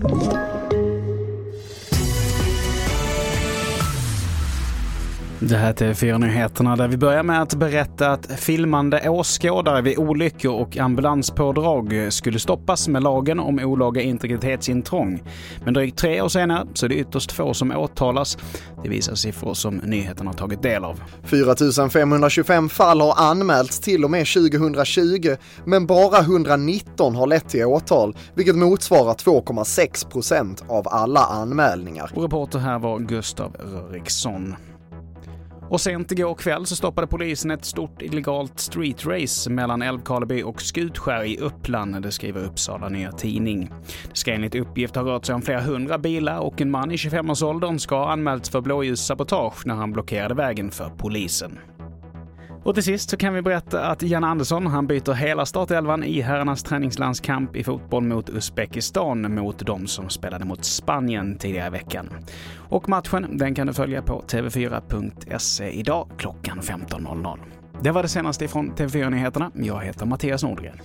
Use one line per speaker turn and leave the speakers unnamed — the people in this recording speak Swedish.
Thank you. Det här är TV4-nyheterna där vi börjar med att berätta att filmande åskådare vid olyckor och ambulanspådrag skulle stoppas med lagen om olaga integritetsintrång. Men drygt tre år senare så är det ytterst få som åtalas. Det visar siffror som nyheterna tagit del av.
4 525 fall har anmälts till och med 2020, men bara 119 har lett till åtal, vilket motsvarar 2,6 procent av alla anmälningar.
Och reporter här var Gustav Röriksson. Och sent igår kväll så stoppade polisen ett stort illegalt streetrace mellan Älvkarleby och Skutskär i Uppland, det skriver Uppsala Nya Tidning. Det ska enligt uppgift ha rört sig om flera hundra bilar och en man i 25-årsåldern ska ha anmälts för blåljussabotage när han blockerade vägen för polisen. Och till sist så kan vi berätta att Jan Andersson han byter hela startelvan i herrarnas träningslandskamp i fotboll mot Uzbekistan mot de som spelade mot Spanien tidigare i veckan. Och matchen den kan du följa på tv4.se idag klockan 15.00. Det var det senaste från TV4 Nyheterna. Jag heter Mattias Nordgren.